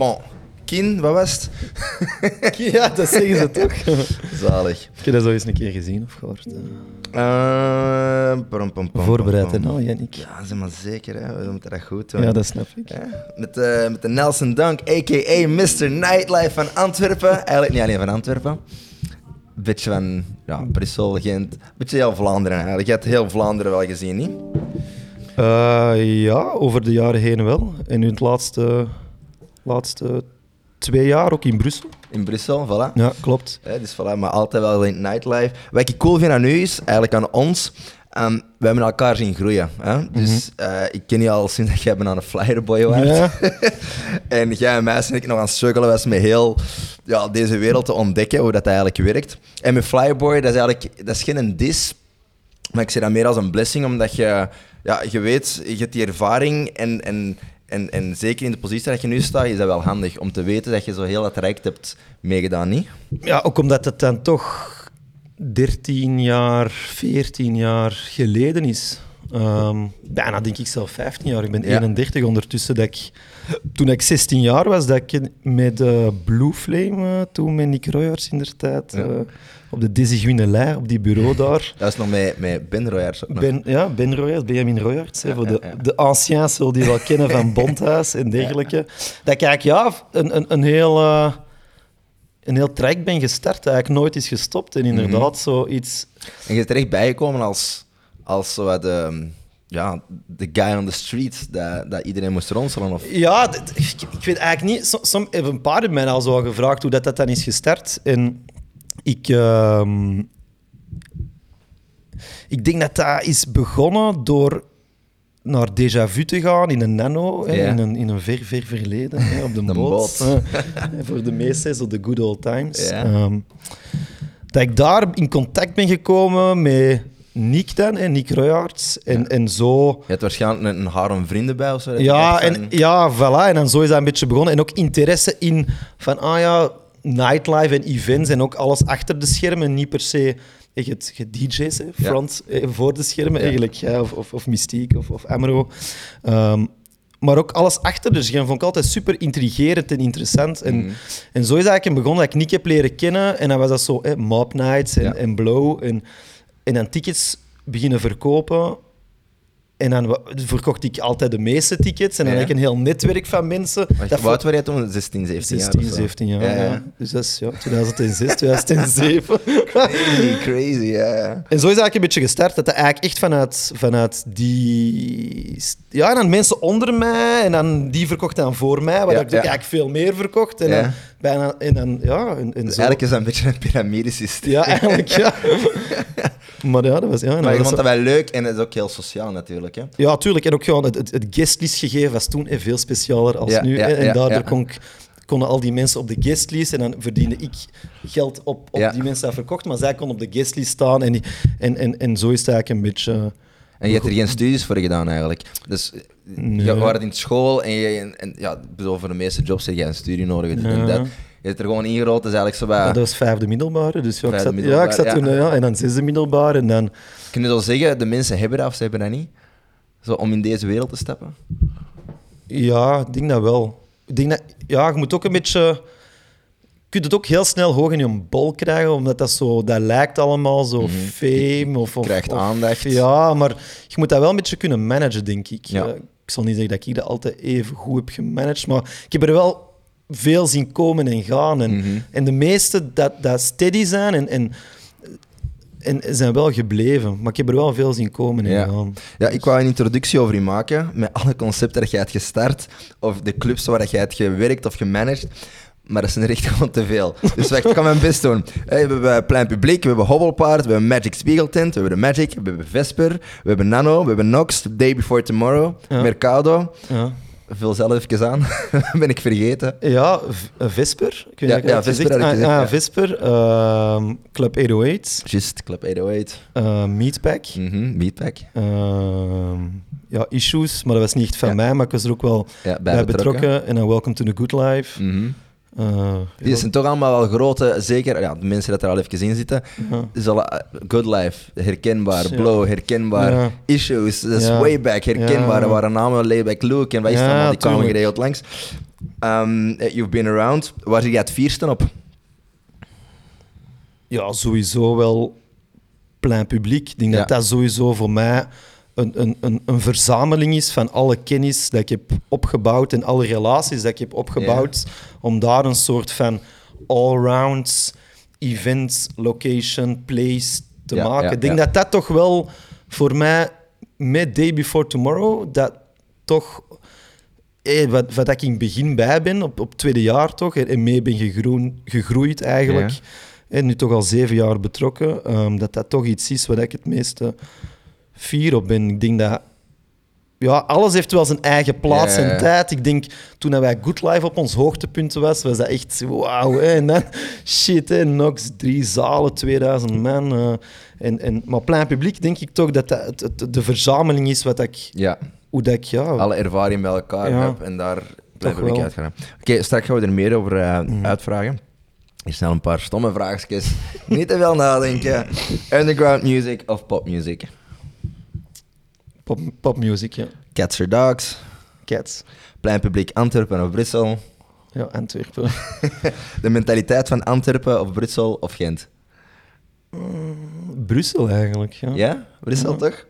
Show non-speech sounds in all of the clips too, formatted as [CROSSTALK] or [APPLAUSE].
bon. Kien, wat was het? [LAUGHS] Ja, dat zeggen ze toch? [LAUGHS] Zalig. Heb je dat zo eens een keer gezien of gehoord? Eh, pom, pom, pom, Voorbereid, pom. nou, Jannik? Ja, zeg maar zeker. Hè. We moeten dat goed doen. Ja, dat snap ik. Ja, met, de, met de Nelson Dunk, a.k.a. Mr. Nightlife van Antwerpen. Eigenlijk niet alleen van Antwerpen. Een beetje van ja, Brussel, Gent. Een beetje heel Vlaanderen eigenlijk. Je hebt heel Vlaanderen wel gezien, niet? Eh, ja, over de jaren heen wel. En nu het laatste, laatste twee jaar ook in Brussel. In Brussel, voilà. Ja, klopt. Hè, dus voilà, maar altijd wel in het nightlife. Wat ik cool vind aan u is, eigenlijk aan ons, ehm, we hebben elkaar zien groeien. Hè? Dus eh, ik ken je al sinds dat jij bent aan een flyerboy was. Ja. [LAUGHS] en jij en mij zijn ik nog aan het struggelen was met heel ja, deze wereld te ontdekken, hoe dat eigenlijk werkt. En met flyerboy, dat is eigenlijk dat is geen dis, maar ik zie dat meer als een blessing, omdat je, ja, je weet, je hebt die ervaring en, en, en, en zeker in de positie dat je nu staat, is dat wel handig om te weten dat je zo heel dat traject hebt meegedaan, niet? ja, ook omdat het dan toch 13 jaar, 14 jaar geleden is. Ehm, bijna denk ik zelf 15 jaar. Ik ben Ja. 31 ondertussen. Dat ik, toen ik 16 jaar was, dat ik met eh, Blue Flame, eh, toen met Nick Royards in der tijd, Ja. eh, op de Dizzy op die bureau [LAUGHS] daar. Dat is nog met, met Ben Royers ook nog. Ben, ja, Ben Royards, Benjamin Ja, voor de, de anciens zullen die wel [LAUGHS] kennen van Bondhuis en dergelijke. Dat ik eigenlijk ja, een, een, een heel... een heel traject ben gestart, dat eigenlijk nooit is gestopt. En inderdaad, zoiets... En je bent er echt bijgekomen als, als zo wat de, ja, de guy on the street, dat, dat iedereen moest ronselen. Of... Ja, ik, ik weet eigenlijk niet... Som, som, hebben een paar hebben mij al zo gevraagd hoe dat, dat dan is gestart. En ik... ehm, ik denk dat dat is begonnen door naar Déjà Vu te gaan in een nano, hè, in, een, in een ver, ver verleden, hè, op de, [LAUGHS] De boot. [LAUGHS] voor de meesten, zo de good old times. Ehm, dat ik daar in contact ben gekomen met Nick dan, hè, Nick Royards. En, en zo... Je hebt waarschijnlijk een, een harem vrienden bij of zo. je Ja, en, ja, voilà. En dan zo is dat een beetje begonnen. En ook interesse in van, ah ja, nightlife en events en ook alles achter de schermen. Niet per se echt het DJ's, hè, front, eh, voor de schermen eigenlijk. Ja, of, of, of Mystique of, of Amro. Ehm, maar ook alles achter de schermen vond ik altijd super intrigerend en interessant. En, Mhm. en zo is eigenlijk begonnen dat ik Nick heb leren kennen. En dan was dat zo hè, Mob Nights en, Ja. en Blow. En, en dan tickets beginnen verkopen. En dan verkocht ik altijd de meeste tickets. En dan Ja. had ik een heel netwerk van mensen. Wacht, dat was jij toen? 16, 17 jaar? 16, of zo? 17 jaar. Ja. Dus dat is ja, 2006, 2007. [LAUGHS] Crazy, crazy, ja. En zo is eigenlijk een beetje gestart. Dat eigenlijk echt vanuit, vanuit die... Ja, en dan mensen onder mij. En dan die verkocht dan voor mij. Waar ik ja. eigenlijk veel meer verkocht. En dan bijna... En dan, ja, en, en Dus zo. eigenlijk is dat een beetje een piramidesysteem. Ja, eigenlijk, ja. [LAUGHS] maar ja, dat was... Ja, Maar je vond dat wel leuk en het is ook heel sociaal natuurlijk. Hè? Ja, tuurlijk. En ook gewoon het, het, het guestlist gegeven was toen veel specialer als Ja, nu. ja, hè. en daardoor kon ik, konden al die mensen op de guestlist en dan verdiende ik geld op, op Ja. die mensen dat verkocht, maar zij konden op de guestlist staan en, die- en, en, en zo is het eigenlijk een beetje... eh, En je hebt er geen studies voor gedaan eigenlijk. Dus eh, Nee. je was in school en, je, en, en ja, voor de meeste jobs heb je een studie nodig. en dat. Je hebt er gewoon ingerold, dus eigenlijk zo ja, bij... dat was vijfde middelbare, dus ja, ik zat, ja, ik zat ja. toen... Ja, en dan zesde middelbare en dan... Kun je zo zeggen, de mensen hebben dat of ze hebben dat niet? Zo, om in deze wereld te stappen? Ja, ik denk dat wel. Ik denk dat, ja, je moet ook een beetje. Je kunt het ook heel snel hoog in je bol krijgen, omdat dat zo, dat lijkt allemaal zo fame of, of Krijgt of- aandacht. Ja, maar je moet dat wel een beetje kunnen managen, denk ik. Ja. Ik zal niet zeggen dat ik dat altijd even goed heb gemanaged, maar ik heb er wel veel zien komen en gaan. En, Mhm. en de meeste dat, dat steady zijn en, en, en zijn wel gebleven. Maar ik heb er wel veel zien komen en Ja. gaan. Ja, ik wou een introductie over je maken, met alle concepten dat jij hebt gestart, of de clubs waar dat jij hebt gewerkt of gemanaged. Maar dat zijn er echt gewoon te veel. Dus wacht, ik kan mijn best doen. Hey, we hebben Plein Publiek, we hebben Hobbelpaard, we hebben Magic Spiegeltent, we hebben de Magic, we hebben Vesper, we hebben Nano, we hebben Nox, Day Before Tomorrow, Ja. Mercado. Ja. Vul zelf even aan, [LAUGHS] ben ik vergeten. Ja, V- Vesper. Ik weet Ja, Vesper Ah, gezegd, ah. Vesper. ehm, Club 808. Just, Club 808. eh, Meatpack. Mhm, Meatpack. ehm, ja, Issues, maar dat was niet echt van Ja. mij, maar ik was er ook wel Ja, bij, betrokken. En dan Welcome to the Good Life. Mhm. Eh, Die zijn toch allemaal wel grote, zeker ja, de mensen dat er al even in zitten. ja. is al eh, Good Life, herkenbaar. Ja. Blow, herkenbaar. Ja. Issues, is Ja. way back, herkenbaar. Ja. Er waren namen Layback Luke en wat is het Ja, allemaal, die kwamen geregeld langs. Um, you've been around. Waar zit je het vierste op? Ja, sowieso wel plein publiek. Ik denk Ja. dat dat sowieso voor mij een, een, een, een verzameling is van alle kennis dat ik heb opgebouwd en alle relaties dat ik heb opgebouwd, om daar een soort van all-round event, location, place te Ja, maken. ja, ik denk dat dat toch wel voor mij met Day Before Tomorrow, dat toch eh, wat, wat ik in het begin bij ben, op, op tweede jaar toch, en, mee ben gegroen, gegroeid eigenlijk. En nu toch al zeven jaar betrokken, ehm, dat dat toch iets is waar ik het meeste fier op ben. Ik denk dat... Ja, alles heeft wel zijn eigen plaats Ja, ja, ja. en tijd. Ik denk, toen wij Good Life op ons hoogtepunt was, was dat echt wauw. hè. En dan, shit, hè, Nox, drie zalen, 2000 man. eh, en, en, maar plein publiek denk ik toch dat dat het, de verzameling is wat ik, Ja, hoe dat ik, ja... alle ervaring bij elkaar heb en daar blijven wel. uitgaan. Oké, straks gaan we er meer over eh, uitvragen. Hier snel een paar stomme vraagjes. Niet te veel nadenken. Underground music of popmuziek? Pop, popmuziek, ja. Cats or dogs? Cats. Plein publiek Antwerpen of Brussel? Ja, Antwerpen. [LAUGHS] De mentaliteit van Antwerpen of Brussel of Gent? Brussel eigenlijk, ja. Ja, Brussel Ja. toch?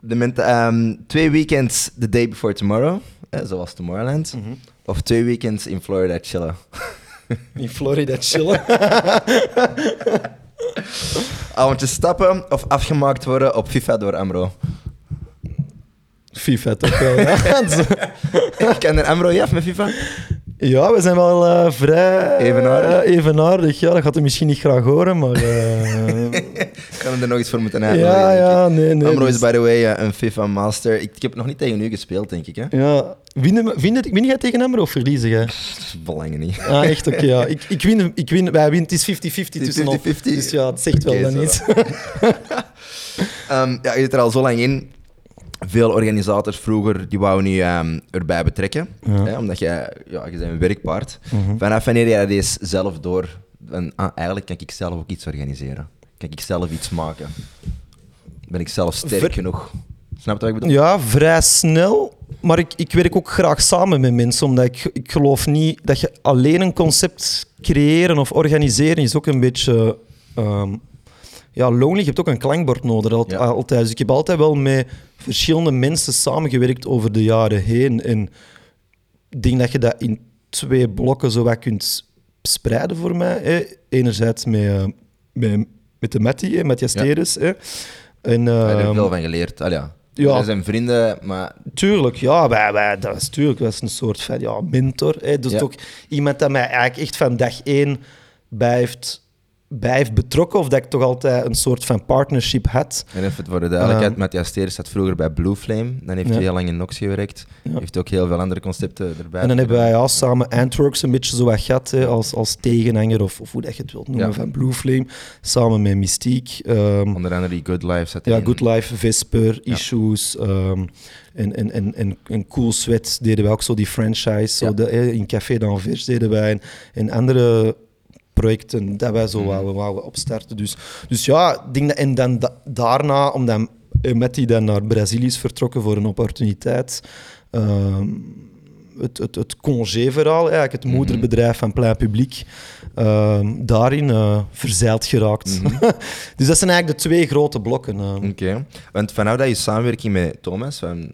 De ehm, twee weekends the day before tomorrow, hè, zoals Tomorrowland. Mhm. Of twee weekends in Florida chillen. [LAUGHS] In Florida chillen. [LAUGHS] Avondjes stappen of afgemaakt worden op FIFA door Amro. FIFA toch wel, ja. [LAUGHS] [LAUGHS] Ken er Amro je af met FIFA? Ja, we zijn wel eh, vrij... Evenaardig. eh, evenaardig, ja. Dat gaat hij misschien niet graag horen, maar... eh, Ik [LAUGHS] kan hem er nog iets voor moeten uitnodigen. ja, ja, nee, nee. Amro is dus- by the way eh, een FIFA master. Ik, ik heb nog niet tegen u gespeeld, denk ik. Hè? Ja. Winnen, we- winnen, win jij tegen Amro of verliezen jij? Belangen niet. Ah, echt? Oké, ja. Ik, ik, win, ik win, wij winnen. Het is 50-50 tussen ons. 50-50. Dus ja, het zegt wel dan zo. iets. Ehm, ja, je zit er al zo lang in. Veel organisators vroeger die wouden nu ehm, erbij betrekken. Ja. Hè, omdat jij, ja, je bent een werkpaard. Mhm. Vanaf wanneer jij deze zelf door... En, ah, eigenlijk kan ik zelf ook iets organiseren. Kan ik zelf iets maken. Ben ik zelf sterk Ver- genoeg. Snap je wat ik bedoel? Ja, vrij snel. Maar ik, ik werk ook graag samen met mensen, omdat ik, ik geloof niet dat je alleen een concept creëren of organiseren is ook een beetje ehm, ja, lonely. Je hebt ook een klankbord nodig al- Ja. altijd. Dus ik heb altijd wel met verschillende mensen samengewerkt over de jaren heen. En ik denk dat je dat in twee blokken zo wat kunt spreiden voor mij. Hè. Enerzijds met, eh, met, met de Matty, hè, Matthias Ja. Teres. Hè. En, Ik heb er ehm, veel van geleerd. Al ja. ja. Wij zijn vrienden, maar Tuurlijk, ja, wij, wij, dat is tuurlijk. Dat is een soort van ja, mentor. Hè. Dus Ja. toch iemand dat mij eigenlijk echt van dag één bij heeft, bij heeft betrokken. Of dat ik toch altijd een soort van partnership had. En even voor de duidelijkheid, Ehm. Matthias Teres zat vroeger bij Blue Flame. Dan heeft Ja. hij heel lang in Nox gewerkt. Ja. Heeft ook heel veel andere concepten erbij. en dan hebben wij ja, samen Antworks een beetje zo wat gehad. Hè, als, als tegenhanger, of, of hoe dat je het wilt noemen, Ja. van Blue Flame. Samen met Mystique. ehm, Onder andere die Good Life zat Ja, in. Good Life, Vesper. Issues ehm, en, en, en, en, en Cool Sweat deden wij ook zo die franchise. Zo de, eh, in Café d'Anvers deden wij en, en andere projecten dat wij zo Mhm. wouden, wouden opstarten. Dus, dus ja, ik denk dat, en dan da- daarna, omdat eh, Matty dan naar Brazilië is vertrokken voor een opportuniteit, ehm, het, het, het congé-verhaal, eigenlijk het Mhm. moederbedrijf van Plein Publiek, ehm, daarin eh, verzeild geraakt. Mhm. [LAUGHS] dus dat zijn eigenlijk de twee grote blokken. ehm. Oké. Want vanaf dat je samenwerking met Thomas van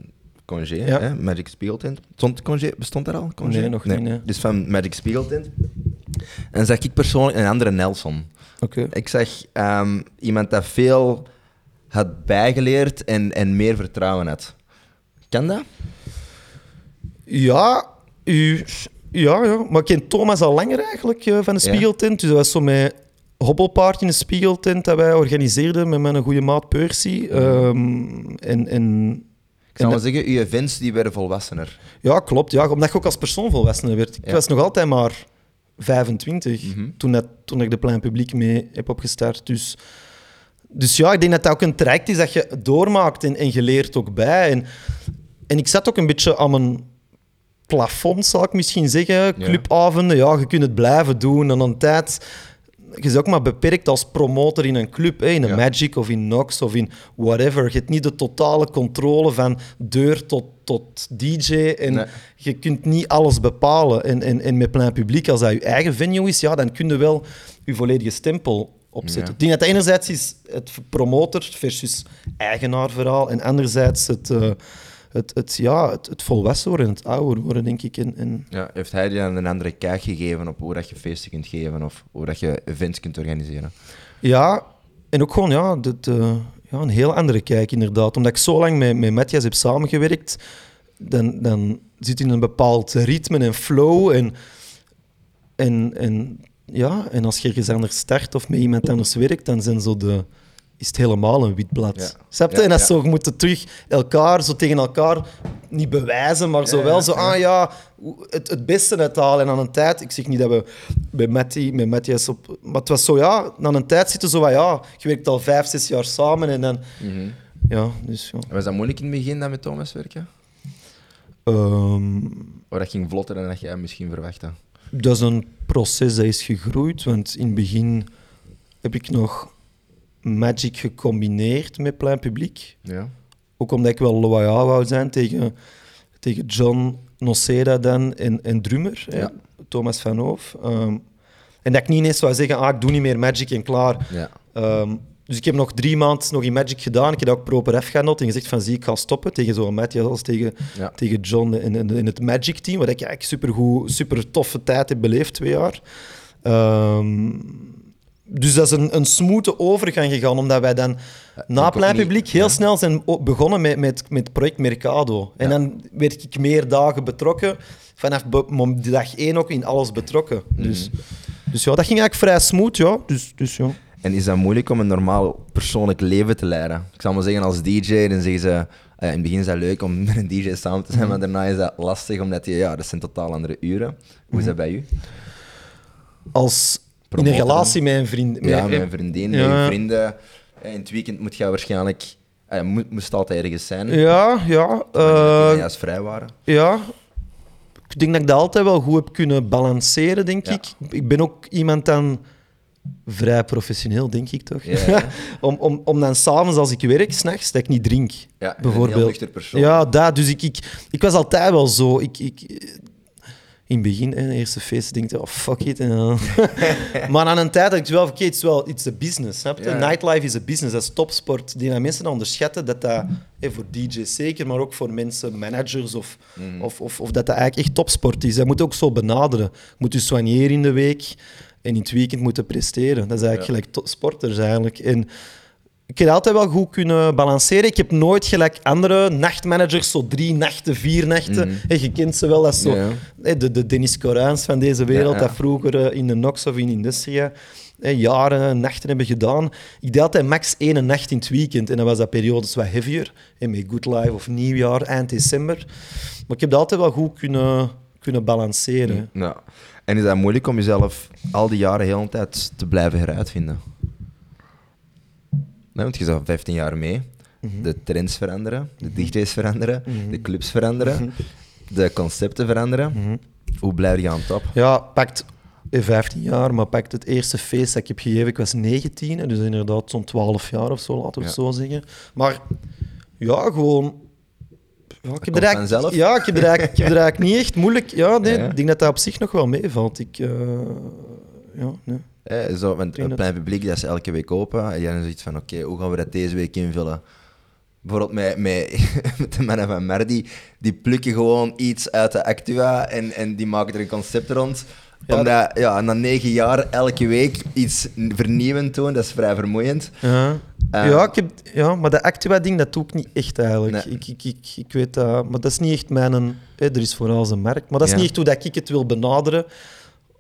Congé, Ja. hè, Magic Spiegeltent. Stond Congé, bestond er al? Congé? Nee, nog niet, nee. Dus van Magic Spiegeltent. En zag ik persoonlijk een andere Nelson. Oké. Ik zag ehm, iemand dat veel had bijgeleerd en, en meer vertrouwen had. Kan dat? Ja, u, ja, ja, maar ik ken Thomas al langer eigenlijk eh, van de Ja. Spiegeltent. Dus dat was zo met hobbelpaard in de Spiegeltent dat wij organiseerden met mijn goede maat Percy. Ehm, en, en, Ik zou wel zeggen, uw events die werden volwassener. ja, klopt. Ja, omdat je ook als persoon volwassener werd. Ik Ja. was nog altijd maar 25 Mhm. toen, dat, toen ik de Plein Publiek mee heb opgestart. Dus, dus ja, ik denk dat dat ook een traject is dat je doormaakt en, en je leert ook bij. En, en ik zat ook een beetje aan mijn plafond, zal ik misschien zeggen. Clubavonden, ja, je kunt het blijven doen. En aan een tijd je bent ook maar beperkt als promotor in een club, hè, in een Ja. Magic of in Nox of in whatever. Je hebt niet de totale controle van deur tot, tot DJ en Nee. je kunt niet alles bepalen. En, en, en met plein publiek, als dat je eigen venue is, ja, dan kun je wel je volledige stempel opzetten. Ja. Ik denk dat enerzijds is het promotor versus eigenaar verhaal en anderzijds het, eh, het, het, ja, het, het volwassen worden, het ouder worden, denk ik. En, en Ja, heeft hij je dan een andere kijk gegeven op hoe dat je feesten kunt geven of hoe dat je events kunt organiseren? Ja, en ook gewoon ja, eh, ja, een heel andere kijk, inderdaad. Omdat ik zo lang met, met Matthias heb samengewerkt, dan, dan zit je in een bepaald ritme en flow. En, en, en, ja, en als je ergens anders start of met iemand anders werkt, dan zijn zo de, is het helemaal een wit blad. Ja. Snap je? Ja, en dat zo, je moet het terug elkaar, zo tegen elkaar, niet bewijzen, maar zo wel zo, ah ja, het, het beste uithalen. En aan een tijd, ik zeg niet dat we bij Matty, met Matthias op... Maar het was zo, ja, na een tijd zitten zo van, ja, je werkt al vijf, zes jaar samen en dan... Ja, dus ja. Was dat moeilijk in het begin dan met Thomas werken? Of dat ging vlotter dan dat jij misschien verwachtte? dat is een proces dat is gegroeid, want in het begin heb ik nog Magic gecombineerd met plein publiek. Ja. Ook omdat ik wel loyaal wou zijn tegen, tegen John Noceda dan en, en Drummer, hè. Thomas van Hoof. Ehm, en dat ik niet ineens zou zeggen, ah, ik doe niet meer Magic en klaar. Ja. Ehm, dus ik heb nog drie maanden nog in Magic gedaan. Ik heb dat ook proper F genot en gezegd van zie, ik ga stoppen tegen zo'n Matthias als tegen, Ja. tegen John in het Magic team, wat ik eigenlijk super, goed, super toffe tijd heb beleefd, twee jaar. Ehm, dus dat is een, een smoothe overgang gegaan, omdat wij dan na ook plein niet- publiek heel ja. snel zijn begonnen met, met, met het project Mercado. En Ja. dan werd ik meer dagen betrokken. Vanaf dag één ook in alles betrokken. Mhm. Dus, dus ja, dat ging eigenlijk vrij smooth, ja. Dus, dus ja. En is dat moeilijk om een normaal persoonlijk leven te leiden? Ik zal maar zeggen, als DJ, dan zeggen ze... ja, in het begin is dat leuk om [LAUGHS] met een DJ samen te zijn, maar daarna is dat lastig, omdat je, ja, dat zijn totaal andere uren. Hoe is dat bij u? Als in een relatie met een vriend. Ja, met- een vriendin, met je vrienden. Eh, In het weekend moet je waarschijnlijk... ah, moet, moest altijd ergens zijn. Ja, ja. Uh, eh, juist vrij waren. ja. Ik denk dat ik dat altijd wel goed heb kunnen balanceren, denk Ja. ik. Ik ben ook iemand dan vrij professioneel, denk ik toch? Ja, [LAUGHS] om, om, om dan s'avonds als ik werk, s'nachts, dat ik niet drink. Ja, een bijvoorbeeld. heel persoon. Ja, dat. Dus ik, ik, ik was altijd wel zo. Ik, ik, in het begin, hè, de eerste feest, denk je, oh fuck it. En dan- [LAUGHS] maar aan een tijd dacht ik wel, oké, het is wel iets a business. Snap je? Ja. Nightlife is a business, dat is topsport. Die dat mensen dan onderschatten, dat dat, hè, voor DJ's zeker, maar ook voor mensen, managers, of, Mhm. of, of, of dat dat eigenlijk echt topsport is. Dat moet je ook zo benaderen. Je moet je soigneren in de week en in het weekend moeten presteren. Dat is eigenlijk Ja. gelijk sporters eigenlijk. En ik heb altijd wel goed kunnen balanceren. Ik heb nooit gelijk andere nachtmanagers, zo drie nachten, vier nachten. Hè, je kent ze wel, dat zo. De, de Dennis Corains van deze wereld, Ja, ja. dat vroeger eh, in de Nox of in Industria jaren nachten hebben gedaan. Ik deed altijd max één nacht in het weekend. En dan was dat periodes wat heavier. Hè, met Good Life of Nieuwjaar, eind december. Maar ik heb dat altijd wel goed kunnen, kunnen balanceren. Ja. En is dat moeilijk om jezelf al die jaren heel de tijd te blijven heruitvinden? Nee, want je zat 15 jaar mee. Mhm. De trends veranderen, de DJ's veranderen, de clubs veranderen, de concepten veranderen. Mhm. Hoe blijf je aan top? Ja, pakt eh, 15 jaar, maar pakt het eerste feest dat ik heb gegeven, ik was 19, hè, dus inderdaad zo'n 12 jaar of zo, laten we het zo zeggen. Maar ja, gewoon. Ja, ik heb er eigenlijk, ja, ik heb er eigenlijk, ik heb er eigenlijk niet echt moeilijk. Ja, nee, Ja. ik denk dat dat op zich nog wel meevalt. Ik, eh, ja, nee. Eh, zo, want het dat- plein publiek dat is elke week open. En jij dan zoiets van: oké, hoe gaan we dat deze week invullen? Bijvoorbeeld met, met, [LAUGHS] met de mannen van Merdi, die plukken gewoon iets uit de Actua en, en die maken er een concept rond. Ja, Omdat ja, na negen jaar elke week iets vernieuwend doen, dat is vrij vermoeiend. Ja. Eh, ja, ik heb, ja, maar dat Actua-ding, dat doe ik niet echt eigenlijk. Nee. Ik, ik, ik, ik weet dat, maar dat is niet echt mijn... Er is vooral zijn merk, maar dat is Ja. niet echt hoe dat ik het wil benaderen.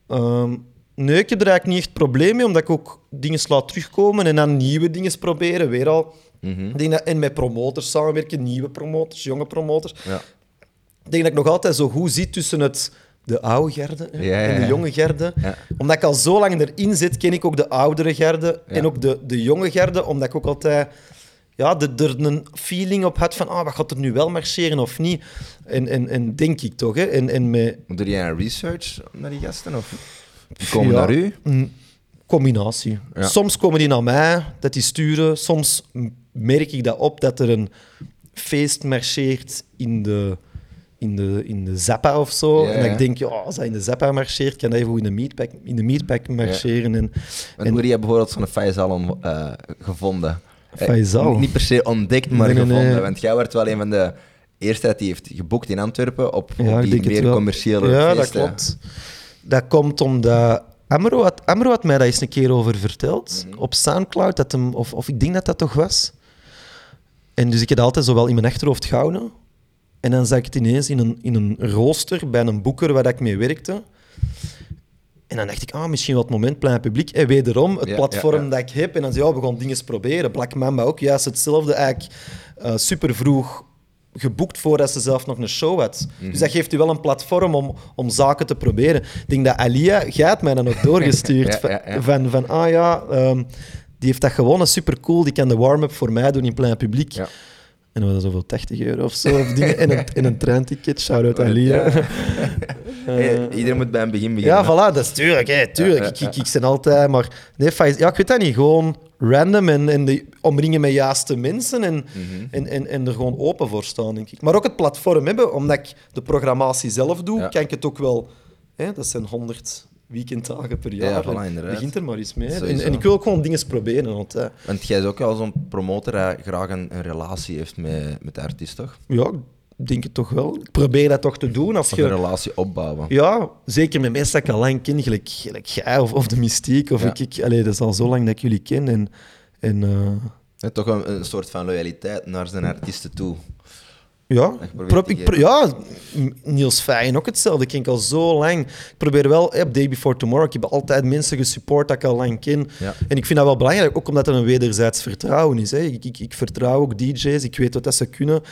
Ehm, nee, ik heb er eigenlijk niet echt probleem mee, omdat ik ook dingen laat terugkomen en dan nieuwe dingen proberen. Weer al. Mhm. Ik denk dat, en met promotors samenwerken, nieuwe promotors, jonge promotors. Ja. Ik denk dat ik nog altijd zo goed zit tussen het, de oude garde hè, Ja, ja, en de jonge garde. Ja. Omdat ik al zo lang erin zit, ken ik ook de oudere garde Ja. en ook de, de jonge garde. Omdat ik ook altijd ja, de, er een feeling op had van ah, wat gaat er nu wel marcheren of niet. En, en, en denk ik toch. Hè. En, en met, Doe jij een research naar die gasten? Of die komen Ja. naar u? Mm, Combinatie. Ja. Soms komen die naar mij, dat die sturen. Soms merk ik dat op dat er een feest marcheert in de, in de, in de Zappa of zo. Ja, en ik denk, ja, als dat in de Zappa marcheert, kan dat even in de meatpack, in de meatpack marcheren. En, En, En- hoe heb je bijvoorbeeld zo'n Faisal eh, gevonden? Eh, Faisal? niet per se ontdekt, maar Nee, nee, gevonden. nee. Want jij werd wel een van de eerste dat die heeft geboekt in Antwerpen op, op die meer commerciële Ja, dat klopt. Dat komt omdat... Amro had, Amro had mij daar eens een keer over verteld. Mhm. Op Soundcloud, dat hem, of, of ik denk dat dat toch was. En dus ik heb dat altijd zo wel in mijn achterhoofd gehouden. En dan zag ik het ineens in een, in een rooster bij een boeker waar ik mee werkte. En dan dacht ik, ah, misschien het moment, plein publiek. En wederom, het Ja, platform ja, ja. dat ik heb. En dan zei ja, we gaan dingen proberen. Black Mamba ook, juist hetzelfde. Eigenlijk eh, super vroeg geboekt voordat ze zelf nog een show had. Mhm. Dus dat geeft u wel een platform om, om zaken te proberen. Ik denk dat Alia, jij had mij dan ook doorgestuurd. [LAUGHS] Ja, ja, ja. Van, van, ah ja, ehm, die heeft dat gewonnen, super cool. Die kan de warm-up voor mij doen in plein publiek. Ja. En dat was zoveel 80 euro of zo. Of dingen. [LAUGHS] En, een, en een treinticket, shout-out Alia. [LAUGHS] Hey, iedereen moet bij een begin beginnen. Ja, voilà, dat is tuurlijk. Tuurlijk. Ik, ik, ik ben altijd... Maar nee, Faiz- ja, ik weet dat niet. Gewoon random en, en de, omringen met juiste mensen en, Mhm. en, en, en er gewoon open voor staan, denk ik. Maar ook het platform hebben, omdat ik de programmatie zelf doe, Ja. kan ik het ook wel... Hè, dat zijn 100 weekenddagen per Ja, jaar. voilà, En inderdaad. Begint er maar eens mee. hè. En, ik wil ook gewoon dingen proberen. Want, eh, Want jij is ook wel zo'n promotor dat graag een, een relatie heeft met, met de artiest, toch? ja, denk het toch wel. Ik probeer dat toch te doen. Als Of je, een relatie opbouwen. Ja, zeker met mensen dat ik al lang ken, gelijk, gelijk jij of, of de mystiek. Of Ja. ik, ik, allee, dat is al zo lang dat ik jullie ken. En, en eh, Ja, toch een, een soort van loyaliteit naar zijn artiesten toe. ja, pro- ik ja, Niels Feyen ook hetzelfde. Ik ken ik al zo lang. Ik probeer wel, op Day Before Tomorrow, ik heb altijd mensen gesupport dat ik al lang ken. Ja. En ik vind dat wel belangrijk, ook omdat er een wederzijds vertrouwen is. Hè. Ik, ik, ik vertrouw ook DJ's, ik weet wat dat ze kunnen.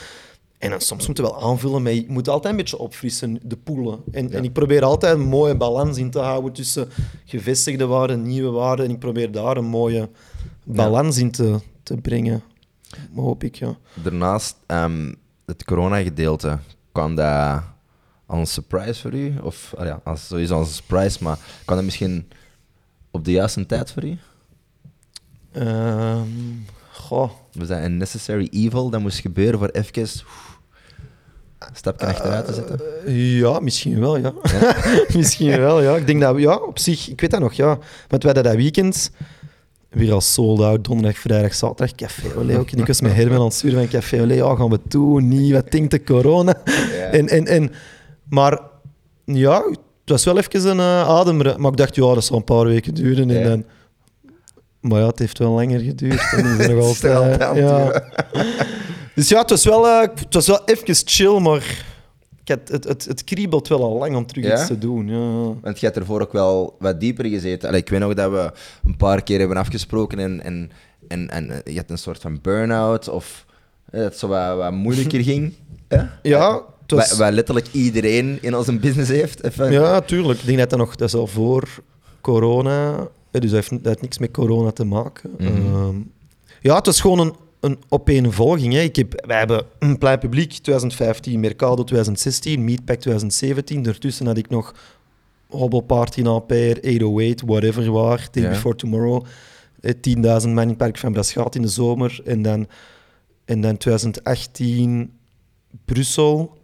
En dan soms moeten we wel aanvullen, maar je moet altijd een beetje opfrissen, de poelen. En, en ik probeer altijd een mooie balans in te houden tussen gevestigde waarden, nieuwe waarden. En ik probeer daar een mooie balans in te, te brengen. Hoop ik, ja. Daarnaast, ehm, het corona-gedeelte, kwam dat als een surprise voor u? Of ah ja, als, sowieso als een surprise, maar kwam dat misschien op de juiste tijd voor u? Ehm, goh. Was dat een necessary evil dat moest gebeuren voor even een stapje achteruit te zetten? Eh, Ja, misschien wel, ja. [LAUGHS] misschien wel, ja. Ik denk dat, ja, op zich, ik weet dat nog, ja. Want wij hadden dat weekend weer als sold out, donderdag, vrijdag, zaterdag, Café Olé ook. En ik was met Herman aan het sturen van Café Olé, ja, gaan we doen, niet, wat denkt de corona? En, en, en, maar ja, het was wel even een uh, ademre. Maar ik dacht, ja, dat zal een paar weken duren. En Ja. dan, maar ja, het heeft wel langer geduurd. En is er nog [LAUGHS] altijd, aan ja. [LAUGHS] Dus ja, het was, wel, eh, het was wel even chill, maar ik had, het, het, het kriebelt wel al lang om terug Ja? iets te doen. Ja. Want je hebt ervoor ook wel wat dieper gezeten. Allee, ik weet nog dat we een paar keer hebben afgesproken en, en, en, en eh, je had een soort van burn-out of eh, dat het zo wat, wat moeilijker ging. [LAUGHS] Ja, Ja, was- Wat, wat letterlijk iedereen in onze business heeft. Even. Ja, tuurlijk. Ik denk dat dat nog, dat is al voor corona, dus dat heeft, dat heeft niks met corona te maken. Mhm. Ehm, ja, het was gewoon een, een opeenvolging. Hè. Ik heb, wij hebben een plein publiek 2015, Mercado 2016, Meatpack 2017. Daartussen had ik nog Hobbelparty in Ampère, 808, whatever waar, Day. Before Tomorrow. eh, 10.000 man in het Park van Braschaat in de zomer. En dan, en dan 2018 Brussel.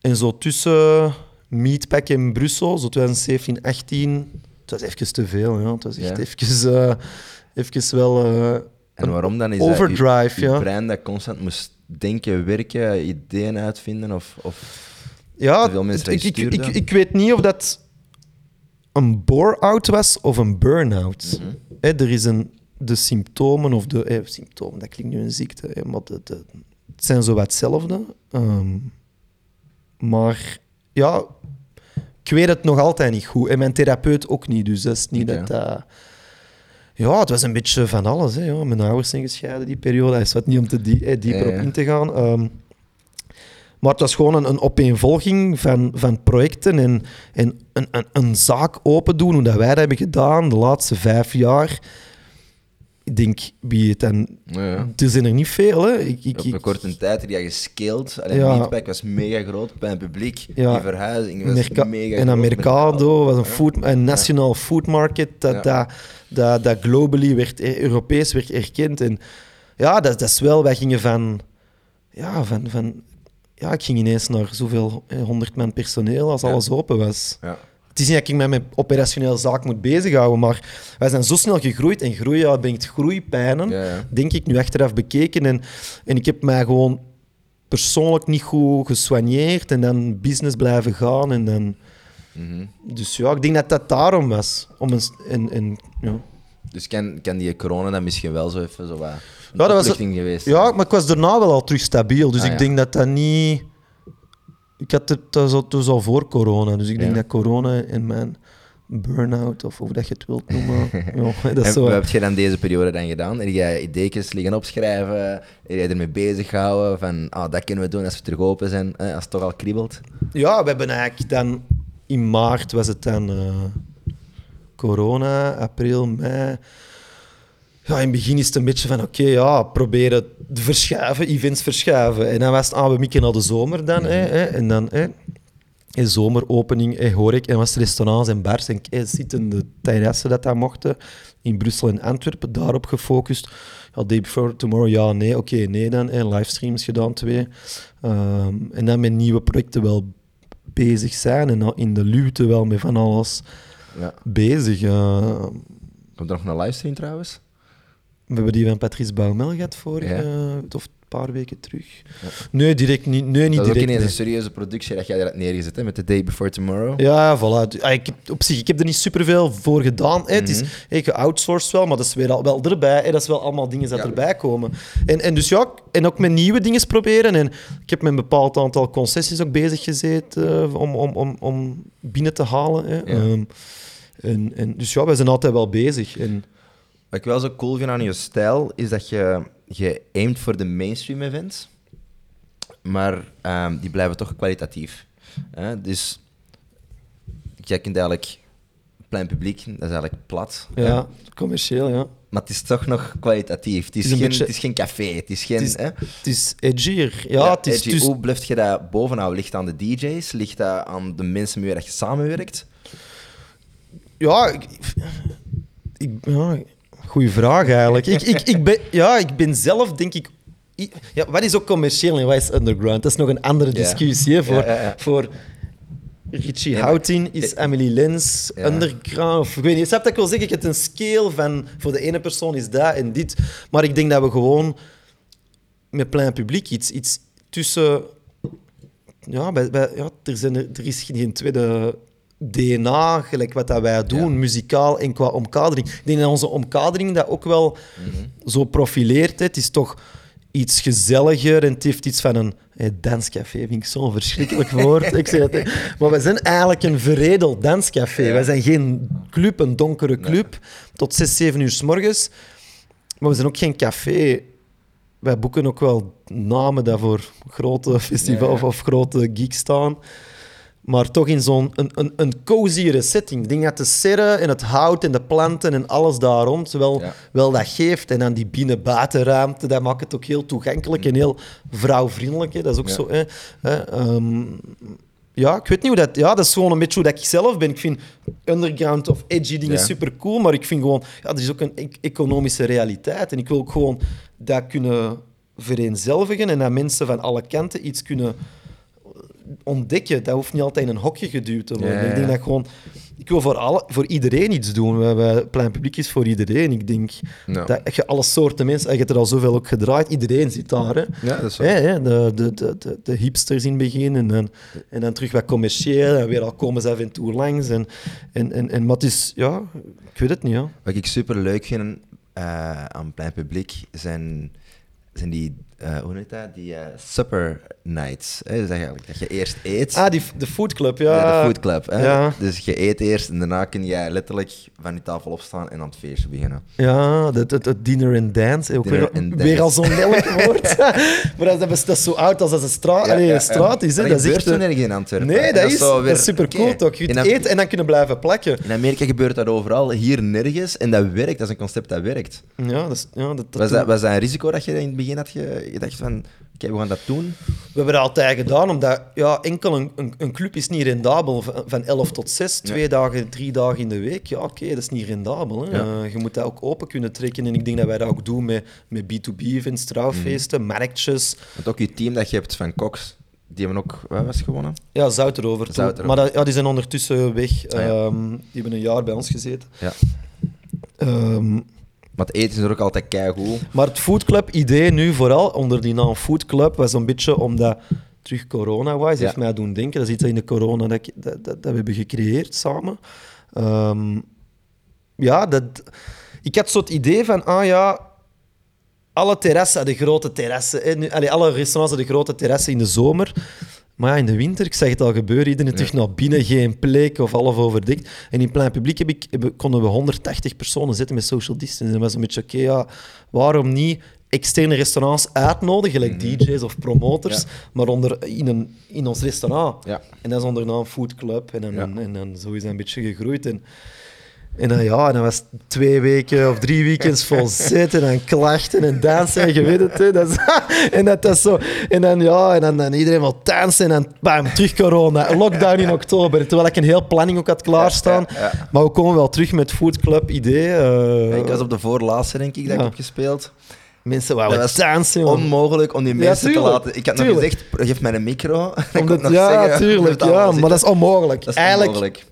En zo tussen Meatpack en Brussel, zo 2017, 18, het was even te veel. Ja. Het was echt even, eh, even wel eh, En waarom dan? Is overdrive, dat je, ja. brein dat constant moest denken, werken, ideeën uitvinden? Of, of... Ja, veel mensen ik, ik, ik, weet niet of dat een bore-out was of een burn-out. Mhm. Er is een, de symptomen, of de eh, symptomen, dat klinkt nu een ziekte, hè, maar de, de, het zijn zo wat hetzelfde. Ehm, maar ja, ik weet het nog altijd niet goed. En mijn therapeut ook niet, dus dat is niet dat dat... Ja, het was een beetje van alles. Hè, ja. Mijn ouders zijn gescheiden die periode. Is wat niet om te die, eh, dieper op in te gaan. Ehm, maar het was gewoon een, een opeenvolging van, van projecten en, en een, een, een zaak open doen, hoe dat wij dat hebben gedaan de laatste vijf jaar. Ik denk, wie het dan... Ja. Er zijn er niet veel, hè. Ik, ik, Op een ik- korte tijd heb je gescaled. Alleen Ja. Meatpack was mega groot bij het publiek. Ja. Die verhuizing was Merca- mega en groot. Mercado was een, food, een national food market dat, Ja. dat, dat, dat globally werd, eh, Europees werd erkend. En ja, dat, dat is wel, wij gingen van, ja, van, van, ja, ik ging ineens naar zoveel, eh, 100 man personeel als Ja. alles open was. Ja. Het is niet dat ik met mijn operationele zaak moet bezighouden, maar wij zijn zo snel gegroeid en groeien ja, brengt groeipijnen Ja, ja. denk ik, nu achteraf bekeken. En, en ik heb mij gewoon persoonlijk niet goed gesoigneerd en dan business blijven gaan. En dan, Mhm. dus ja, ik denk dat dat daarom was. Om een, en, en, ja. Dus kan, kan die corona dan misschien wel zo even zo wat Ja, dat was- geweest ja, maar ik was daarna wel al terug stabiel. Dus Ah, ik denk dat dat niet... Ik had het, dat was al, voor corona. Dus ik denk Ja. dat corona en mijn burn-out, of hoe dat je het wilt noemen... [LAUGHS] ja, dat is En zo, wat heb je dan deze periode dan gedaan? Heb jij ideetjes liggen opschrijven? Heb jij ermee bezig gehouden? Van, ah, dat kunnen we doen als we terug open zijn, eh, als het toch al kriebelt? Ja, we hebben eigenlijk dan in maart was het dan eh, corona, april, mei. Ja, in het begin is het een beetje van oké, ja, proberen te verschuiven, events verschuiven. En dan was het, ah, we mikken naar de zomer dan. hè, hè, en dan, hè, in zomeropening, hè, hoor ik, en was restaurants en bars en hè, zittende terrassen dat dat mochten. In Brussel en Antwerpen, daarop gefocust. Ja, day before tomorrow, ja, nee, oké, nee dan. En livestreams gedaan, twee. Ehm, en dan met nieuwe projecten wel bezig zijn en dan in de luwte wel met van alles Ja. bezig. eh. Komt er nog een livestream trouwens? We hebben die van Patrice Baumel gehad vorige, Ja. eh, of een paar weken terug. Nee, direct niet. Nee, niet dat is ook direct. ineens nee. een serieuze productie dat jij hebt neergezet, hè, met The Day Before Tomorrow. Ja, voilà. Ah, Ik heb, op zich, ik heb er niet superveel voor gedaan. Hè. Het is Mhm. geoutsourced wel, maar dat is weer al wel erbij. Hè. Dat is wel allemaal dingen dat Ja. erbij komen. En, en dus ja, en ook met nieuwe dingen proberen. En ik heb met een bepaald aantal concessies ook bezig gezeten eh, om, om, om, om binnen te halen. Hè. Ehm, en, en, dus ja, wij zijn altijd wel bezig. En, Wat ik wel zo cool vind aan je stijl, is dat je, je aimt voor de mainstream events, maar ehm, die blijven toch kwalitatief. Hè? Dus jij kunt eigenlijk plein publiek, dat is eigenlijk plat. hè? ja, commercieel, ja. Maar het is toch nog kwalitatief. Het is, Het is een geen, beetje- het is geen café, het is geen... Het is- hè? Het is edgier. Ja, het is... edgy. is- Hoe blijf je dat bovenhouden? Ligt dat aan de DJ's? Ligt dat aan de mensen met wie je samenwerkt? Ja, ik, ik, ja, goeie vraag eigenlijk. ik, ik, ik, ben, ja, ik ben zelf, denk ik. Ja, wat is ook commercieel en wat is underground? Dat is nog een andere Ja. discussie. Hè, voor, Ja, ja, ja. voor Richie Houghton is Emily Lens underground. Of, ik weet niet, snap dat ik wil zeggen? Ik heb een scale van voor de ene persoon is dat en dit. Maar ik denk dat we gewoon met plein publiek iets, iets tussen. Ja, bij, bij, ja er, zijn er, er is geen tweede DNA, gelijk wat dat wij doen, Ja. muzikaal en qua omkadering. Ik denk dat onze omkadering dat ook wel zo profileert. hè. Het is toch iets gezelliger en het heeft iets van een eh, danscafé, vind ik zo'n verschrikkelijk [LAUGHS] woord. ik zeg het, hè. maar we zijn eigenlijk een veredeld danscafé. Ja. Wij zijn geen club, een donkere club, tot 6, 7 uur s morgens. Maar we zijn ook geen café. Wij boeken ook wel namen die voor grote Ja, ja. of grote gigs staan. Maar toch in zo'n een, een, een coziere setting. Ik denk dat de serre en het hout en de planten en alles daar rond wel, Ja. wel dat geeft. En dan die binnen-buitenruimte, dat maakt het ook heel toegankelijk en heel vrouwvriendelijk. Hè. Dat is ook Ja. zo. Hè. Hè, ehm, ja, ik weet niet hoe dat... Ja, dat is gewoon een beetje hoe dat ik zelf ben. Ik vind underground of edgy dingen Ja. super cool, maar ik vind gewoon... Ja, er is ook een e- economische realiteit. En ik wil ook gewoon dat kunnen vereenzelvigen en dat mensen van alle kanten iets kunnen ontdekken. Dat hoeft niet altijd in een hokje geduwd te worden. Ja, ja, Ik denk dat gewoon... Ik wil voor, alle, voor iedereen iets doen. We, we, plein publiek is voor iedereen. Ik denk Ja. dat je alle soorten mensen... Je hebt er al zoveel ook gedraaid. Iedereen zit daar. Hè. Ja, dat is de, de, de, de, hipsters in het begin en dan, en dan terug wat commercieel en weer al komen ze af en toe langs. En, en, en, en, maar het is, ja, ik weet het niet. Ja. Wat ik super leuk vind eh, aan plein publiek zijn zijn die, hoe heet dat? Die eh, supper nights. Hè? Dus eigenlijk dat je eerst eet. Ah, die, de Food Club, ja. Ja, de food club. Hè? Ja. Dus je eet eerst en daarna kun jij letterlijk van die tafel opstaan en aan het feestje beginnen. Ja, het, het, dinner and dance. Ook Dinner weer, and weer dance. al zo'n [LAUGHS] lelijk woord. [LAUGHS] maar dat is, dat is zo oud als dat een straat, allee, straat is. Hè. Dat Dat gebeurt zo nergens in Antwerpen. nee, dat is, dat is super cool toch. Je kunt eten en dan kunnen blijven plakken. In Amerika gebeurt dat overal, hier nergens. En dat werkt, dat is een concept dat werkt. Ja, dat is, ja, dat, Was dat, was dat een risico dat je in het begin had ge- gedacht van, oké, we gaan dat doen? We hebben dat altijd gedaan, omdat ja, enkel een, een, een club is niet rendabel van, van 11 tot 6, twee dagen, drie dagen in de week. Ja, oké, dat is niet rendabel. Hè. Ja. Eh, je moet dat ook open kunnen trekken. En ik denk dat wij dat ook doen met, met B2B-events, trouwfeesten, Mhm. marktjes. Want ook je team dat je hebt van Cox, die hebben ook, wat was gewonnen? Ja, zout erover. toe. Zout erover. Maar dat, ja, die zijn ondertussen weg. Ah, ja. Ehm, die hebben een jaar bij ons gezeten. Ja. Ehm, Maar het eten is er ook altijd keigoed. maar het Food Club idee nu vooral onder die naam Food Club was een beetje omdat terug corona was, Ja. heeft mij doen denken. Dat is iets dat in de corona dat, dat, dat, dat we hebben gecreëerd samen. Ehm, ja, dat, ik had zo het idee van, ah ja, alle terrassen, de grote terrassen, hè, nu, allee, alle restaurants de grote terrassen in de zomer. Maar ja, in de winter, ik zag het al gebeuren, iedereen terug naar binnen, geen plek of half overdekt. En in plein publiek heb ik, heb- konden we 180 personen zitten met social distance. En dat was een beetje, oké, ja, waarom niet externe restaurants uitnodigen, gelijk DJ's of promoters, Mhm. Ja. maar onder, in, een, in ons restaurant. Ja. En dat is onder Food Club. En en, en zo is dat een beetje gegroeid. En, en dan, ja, dan was het twee weken of drie weekends vol [LAUGHS] zitten en klachten en dansen. En je weet het, hè. Dat is, [LAUGHS] en dat is zo. En dan, ja, en dan, dan iedereen wil dansen en dan bam, terug corona. Lockdown in oktober. Terwijl ik een heel planning ook had klaarstaan. Ja, ja, ja. Maar we komen wel terug met Food Club idee. eh, ik was op de voorlaatste, denk ik, dat ik heb gespeeld. Mensen wouden Dat dansen. Onmogelijk om die Ja, mensen te laten... Ik had tuurlijk. nog gezegd, geef mij een micro. [LAUGHS] Omdat, ja, zeggen, tuurlijk. Ja, maar dat is onmogelijk. Dat is Eigenlijk, onmogelijk.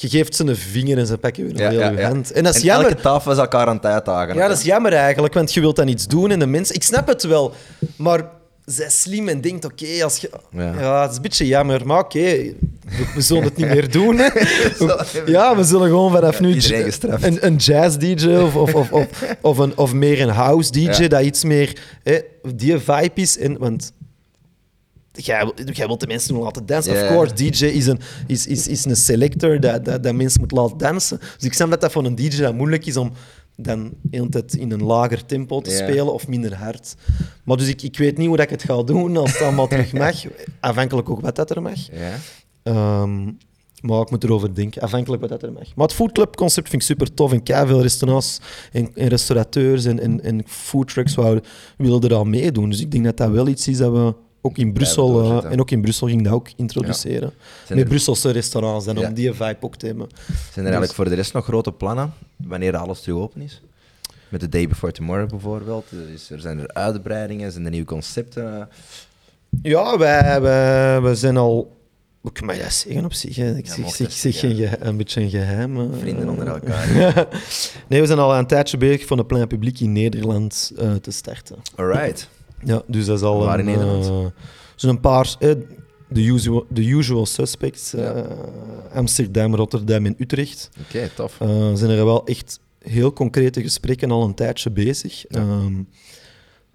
Je geeft ze een vinger en ze pakken weer Ja, ja, ja. hand. En dat is En jammer. elke tafel is elkaar aan het uitdagen. Ja, dat is jammer eigenlijk, want je wilt dan iets doen en de mensen... Ik snap het wel, maar zij is slim en denkt, oké, als je... Ja. Ja. het is een beetje jammer, maar oké, we, we zullen het niet meer doen. Hè. [LAUGHS] Ja, we zullen gewoon vanaf nu iedereen j- gestraft. een, een jazz-dj of, of, of, of, [LAUGHS] of, een, of meer een house-dj, Ja. dat iets meer hè, die vibe is. En, want jij, wil- jij wilt de mensen doen laten dansen. Of course, DJ is een, is, is, is een selector dat, dat, dat mensen moet laten dansen. Dus ik snap dat dat voor een DJ dat moeilijk is om dan de tijd in een lager tempo te spelen of minder hard. Maar dus ik, ik weet niet hoe dat ik het ga doen als het allemaal terug [LAUGHS] mag. Afhankelijk ook wat dat er mag. Ehm, maar ik moet erover denken, afhankelijk wat dat er mag. Maar het foodclub-concept vind ik super tof. En veel restaurants en, en restaurateurs en, en, en foodtrucks willen er al meedoen. Dus ik denk dat dat wel iets is dat we ook in Brussel... eh, en ook in Brussel ging dat ook introduceren. Zijn Met er- Brusselse restaurants, Ja. om die vibe ook te hebben. Zijn er eigenlijk voor de rest nog grote plannen wanneer alles terug open is? Met de Day Before Tomorrow bijvoorbeeld. Er, is, er zijn er uitbreidingen, zijn er nieuwe concepten. Ja, wij, wij, wij zijn al... Hoe kan je dat zeggen op zich? hè? Ik Ja, zeg, een beetje een geheim. eh. Vrienden onder elkaar. [LAUGHS] nee, we zijn al een tijdje bezig van een plein publiek in Nederland eh, te starten. Alright. Ja, dus dat is al Waar in Nederland? eh, zo'n een paar... eh, de usual, the usual suspects. eh. Amsterdam, Rotterdam en Utrecht. Oké, tof. Eh, zijn er wel echt heel concrete gesprekken al een tijdje bezig. Ja. Ehm,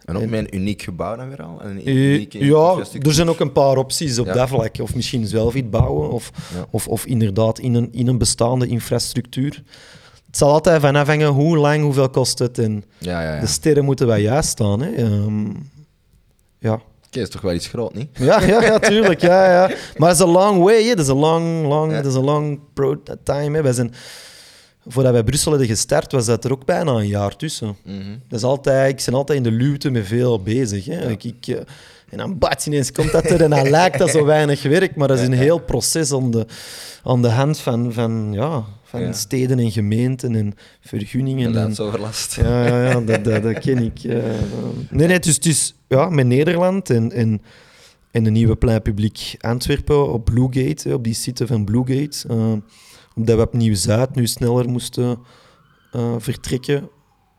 En ook en- met een uniek gebouw dan weer al? En een ja, er zijn ook een paar opties op Ja. dat vlak. Of misschien zelf iets bouwen, of, of, of inderdaad in een, in een bestaande infrastructuur. Het zal altijd van afhangen hoe lang, hoeveel kost het. En Ja, ja, ja. de sterren moeten wel juist staan. Hè. Ehm, ja. Oké, is toch wel iets groot, niet? Ja, ja, ja, tuurlijk. Ja, ja. Maar het is een long way. Dat is een long, long, Ja. is een long pro time. Hè. Wij zijn, voordat wij Brussel hadden gestart, was dat er ook bijna een jaar tussen. Mhm. Dat is altijd, ik ben altijd in de luwte met veel bezig. Hè. Ik, ik, eh, en dan bats ineens komt dat er en dan lijkt dat zo [LAUGHS] weinig werk, maar dat is een heel proces aan de, aan de hand van, van, ja, van Ja. steden en gemeenten en vergunningen. En, Geluidsoverlast. ja, ja, ja dat, dat, dat ken ik. Nee, nee, dus, dus ja, met Nederland en, en, en een nieuwe plein publiek Antwerpen op Bluegate, op die site van Bluegate. eh, omdat we op Nieuw-Zuid nu sneller moesten eh, vertrekken.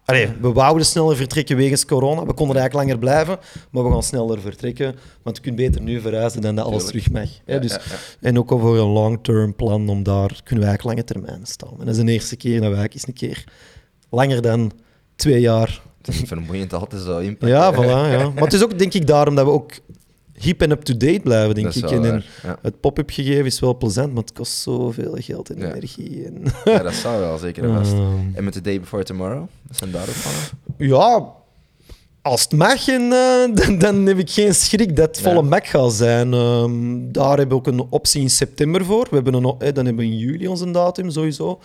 Allee, we wouden sneller vertrekken wegens corona. We konden eigenlijk langer blijven, maar we gaan sneller vertrekken. Want je kunt beter nu verhuizen dan dat alles terug mag. Ja, dus, ja, ja. En ook al voor een long-term plan, om daar kunnen we eigenlijk lange termijn staan. En dat is de eerste keer dat eigenlijk eens een keer langer dan twee jaar Het is vermoeiend altijd zo impact. Ja, voilà. Ja. Maar het is ook, denk ik, daarom dat we ook hip en up-to-date blijven, denk ik. En, en waar, ja. het pop-up gegeven is wel plezant, maar het kost zoveel geld en Ja. energie. En, Ja, dat zou wel zeker en vast. Ehm. En met The Day Before Tomorrow? Wat zijn daar ook van? ja, als het mag, en, eh, dan, dan heb ik geen schrik dat het volle Ja. Mac gaat zijn. Ehm, daar hebben we ook een optie in september voor. We hebben een, eh, dan hebben we in juli onze datum sowieso.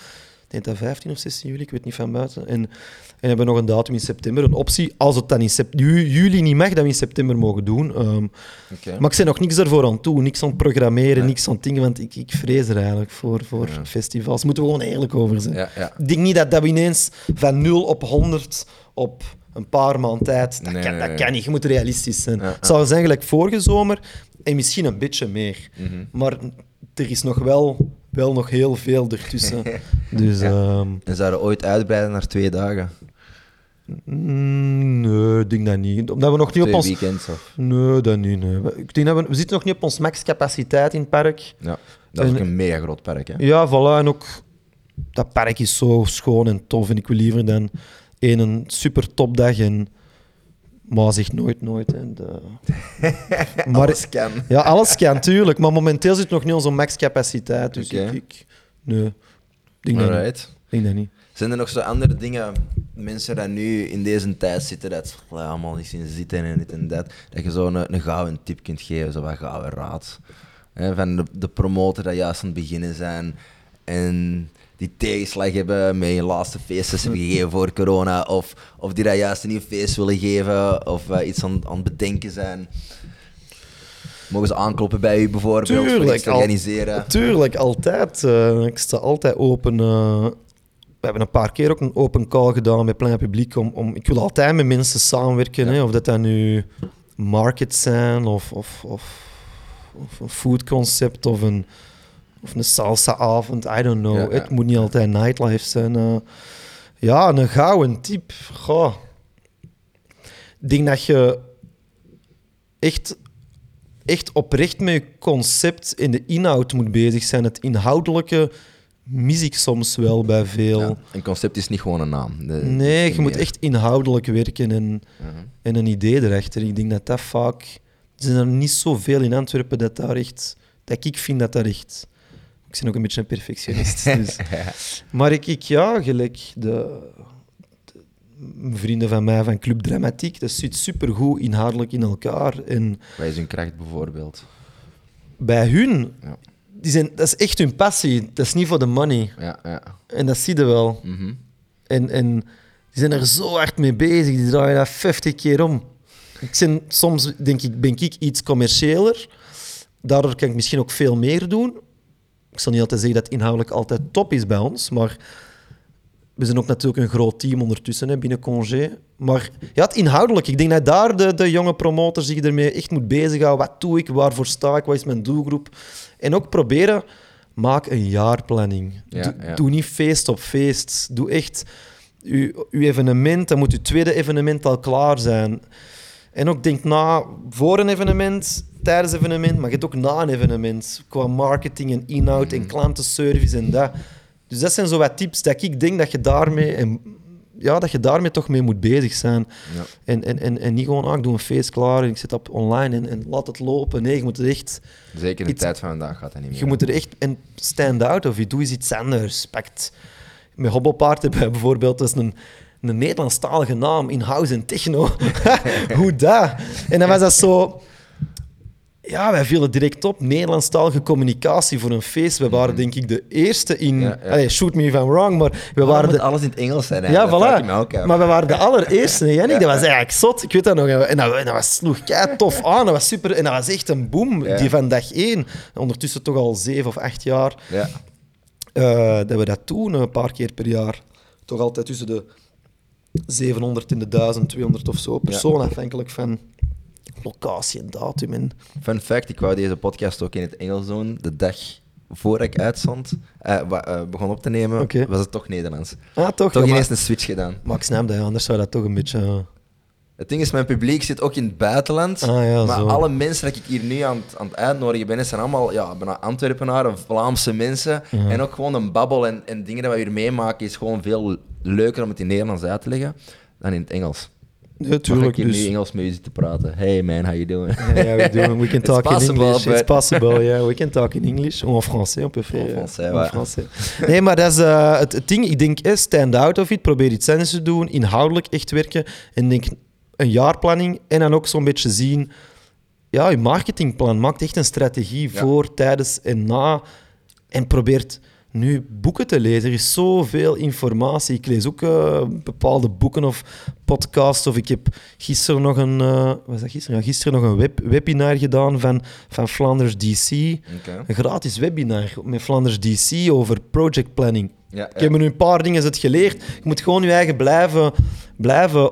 Ik denk dat 15 of 16 juli, ik weet niet van buiten. En, en hebben nog een datum in september, een optie. Als het dan in juli niet mag, dat we in september mogen doen. Ehm, Oké. Maar ik ben nog niks ervoor aan toe, niks aan het programmeren, Nee. niks aan het dingen, want ik, ik vrees er eigenlijk voor, voor Ja. festivals. Moeten we gewoon eerlijk over zijn. Ja, ja. Ik denk niet dat, dat we ineens van 0 op 100 op een paar maanden tijd, dat, Nee, kan, dat kan niet. Je moet realistisch zijn. Het zal zijn gelijk vorige zomer en misschien een beetje meer. Mhm. Maar er is nog wel, wel nog heel veel ertussen. [LAUGHS] dus ehm, En zouden ooit uitbreiden naar twee dagen? mm, nee, ik denk dat niet. Omdat we nog niet op Twee ons... weekends? Of... Nee, dat niet. Nee. We- Ik denk dat we, we zitten nog niet op ons maxcapaciteit in het park. Ja, dat is En- ook een mega groot park, hè? Ja, voilà. En ook dat park is zo schoon en tof. En ik wil liever dan één een super topdag en. Maar zegt nooit nooit. En de... [LAUGHS] maar, Alles kan. ja, alles kan natuurlijk. Maar momenteel zit nog niet onze maxcapaciteit. Dus Oké. ik, ik. Nee. Ik denk dat, niet. Denk dat niet. Zijn er nog zo andere dingen, mensen die nu in deze tijd zitten, dat ze "Allee, allemaal niet zien zitten en dit en dat, dat je zo een, een gouden tip kunt geven, zo wat gouden raad. Hè, van de, de promotor dat juist aan het beginnen zijn en die tegenslag hebben met je laatste feestjes hebben gegeven voor corona, of, of die dat juist een nieuw feest willen geven, of eh, iets aan, aan het bedenken zijn. Mogen ze aankloppen bij u bijvoorbeeld, voor Tuurlijk, al- organiseren? Tuurlijk, altijd. eh, ik sta altijd open. eh. we hebben een paar keer ook een open call gedaan met plein publiek. Om, om, ik wil altijd met mensen samenwerken. Hè, of dat dat nu markets zijn, of, of, of, of een foodconcept, of een, of een salsa-avond. I don't know. Ja. Het moet niet altijd nightlife zijn. eh. ja, een gouden tip. Goh. Ik denk dat je echt echt oprecht met je concept en de inhoud moet bezig zijn. Het inhoudelijke mis ik soms wel bij veel. Ja, een concept is niet gewoon een naam. De- Nee, je moet echt inhoudelijk werken en, Mhm. en een idee erachter. Ik denk dat dat vaak... Er zijn er niet zoveel in Antwerpen dat daar echt... Dat ik vind dat dat echt... Ik ben ook een beetje een perfectionist. [LAUGHS] dus. Maar ik, ik ja, gelijk de, de- vrienden van mij van Club Dramatiek, dat zit supergoed inhoudelijk in elkaar. En Wat is hun kracht bijvoorbeeld? bij hun, Ja. die zijn, dat is echt hun passie. Dat is niet voor de money. Ja, ja. En dat zie je wel. Mhm. En, en die zijn er zo hard mee bezig. Die draaien dat 50 keer om. Ik ben, soms denk ik, ben ik iets commerciëler. Daardoor kan ik misschien ook veel meer doen. Ik zal niet altijd zeggen dat het inhoudelijk altijd top is bij ons, maar we zijn ook natuurlijk een groot team ondertussen hè, binnen Congé. Maar ja, het inhoudelijk. Ik denk dat daar de, de jonge promotor zich ermee echt moet bezighouden. Wat doe ik? Waarvoor sta ik? Wat is mijn doelgroep? En ook proberen, maak een jaarplanning. Ja, doe, ja. doe niet feest op feest. Doe echt uw, uw evenement, dan moet uw tweede evenement al klaar zijn. En ook denk na voor een evenement, tijdens een evenement, maar je hebt ook na een evenement. Qua marketing en inhoud en klantenservice en dat. Dus dat zijn zo wat tips dat ik denk dat je daarmee, en, ja, dat je daarmee toch mee moet bezig zijn. Ja. En, en, en, en niet gewoon, ah, ik doe een feest klaar en ik zit op online en, en laat het lopen. Nee, je moet er echt, Zeker in de Iets- tijd van vandaag gaat dat niet meer. je moet er echt en stand out of je doe eens iets anders. Pakt. Met Hobbelpaard hebben [LAUGHS] we bijvoorbeeld dat is een, een Nederlandstalige naam in house en techno. [LAUGHS] Hoe dat? En dan was dat zo. Ja, wij vielen direct op. Nederlandstalige communicatie voor een feest. We waren denk ik de eerste in. Ja, ja. Allee, shoot me if I'm wrong, maar we Waarom waren de, alles in het Engels zijn? hè? ja, voilà. ook. Maar we waren de allereerste. hè. Dat was eigenlijk zot. Ik weet dat nog. En dat, en dat was, sloeg kei tof aan. Dat was super. En dat was echt een boom. Die van dag één. Ondertussen toch al zeven of acht jaar. Ja. eh, dat we dat doen een paar keer per jaar. Toch altijd tussen de 700 en de 1200 of zo. Persoon afhankelijk van locatie en datum. En, Fun fact, ik wou deze podcast ook in het Engels doen. De dag voor ik uitzond, eh, eh, begon op te nemen, was het toch Nederlands. ah, toch? Toch Ja, maar, ineens een switch gedaan. maar ik snap dat, ja, anders zou dat toch een beetje... Het ding is, mijn publiek zit ook in het buitenland. Ah, ja, maar zo. alle mensen dat ik hier nu aan, het- aan het uitnodigen ben, zijn allemaal ja, bijna Antwerpenaren, Vlaamse mensen. En ook gewoon een babbel en, en dingen die we hier meemaken is gewoon veel leuker om het in Nederlands uit te leggen. dan in het Engels. Natuurlijk. ik hier Dus, nu Engels met je zitten praten? Hey man, how you doing? yeah, we, do, we can [LAUGHS] talk in English. It's possible, yeah. We can talk in English. [LAUGHS] Of en français, on peut faire. En ja. français, En ouais. français. Nee, maar dat is eh, het, het ding. Ik denk, eh, stand out of it. Probeer iets anders te doen. Inhoudelijk echt werken. En denk een jaarplanning. En dan ook zo'n beetje zien... Ja, je marketingplan. Maakt echt een strategie Ja. voor, tijdens en na. En probeert nu boeken te lezen. Er is zoveel informatie. Ik lees ook eh, bepaalde boeken of podcasts. Of ik heb gisteren nog een, eh, wat was dat gisteren? Ja, gisteren nog een web, webinar gedaan van, van Flanders DC. Een gratis webinar met Flanders DC over project planning. Ja, Ik heb me nu een paar dingen geleerd. Je moet gewoon je eigen blijven, blijven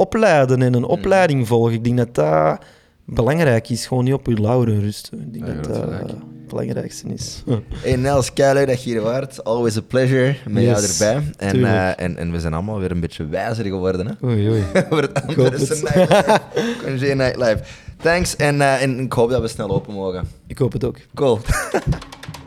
opleiden en een opleiding volgen. Ik denk dat dat belangrijk is. Gewoon niet op je lauren rusten. Ik denk Ja, dat dat het belangrijkste is. [LAUGHS] Hey Nels, kei dat je hier waart. Always a pleasure met jou erbij. En, eh, en, en we zijn allemaal weer een beetje wijzer geworden. Hè? Oei, oei. [LAUGHS] Over het het. nightlife. Congé nightlife. Thanks en, eh, en ik hoop dat we snel open mogen. Ik hoop het ook. Cool. [LAUGHS]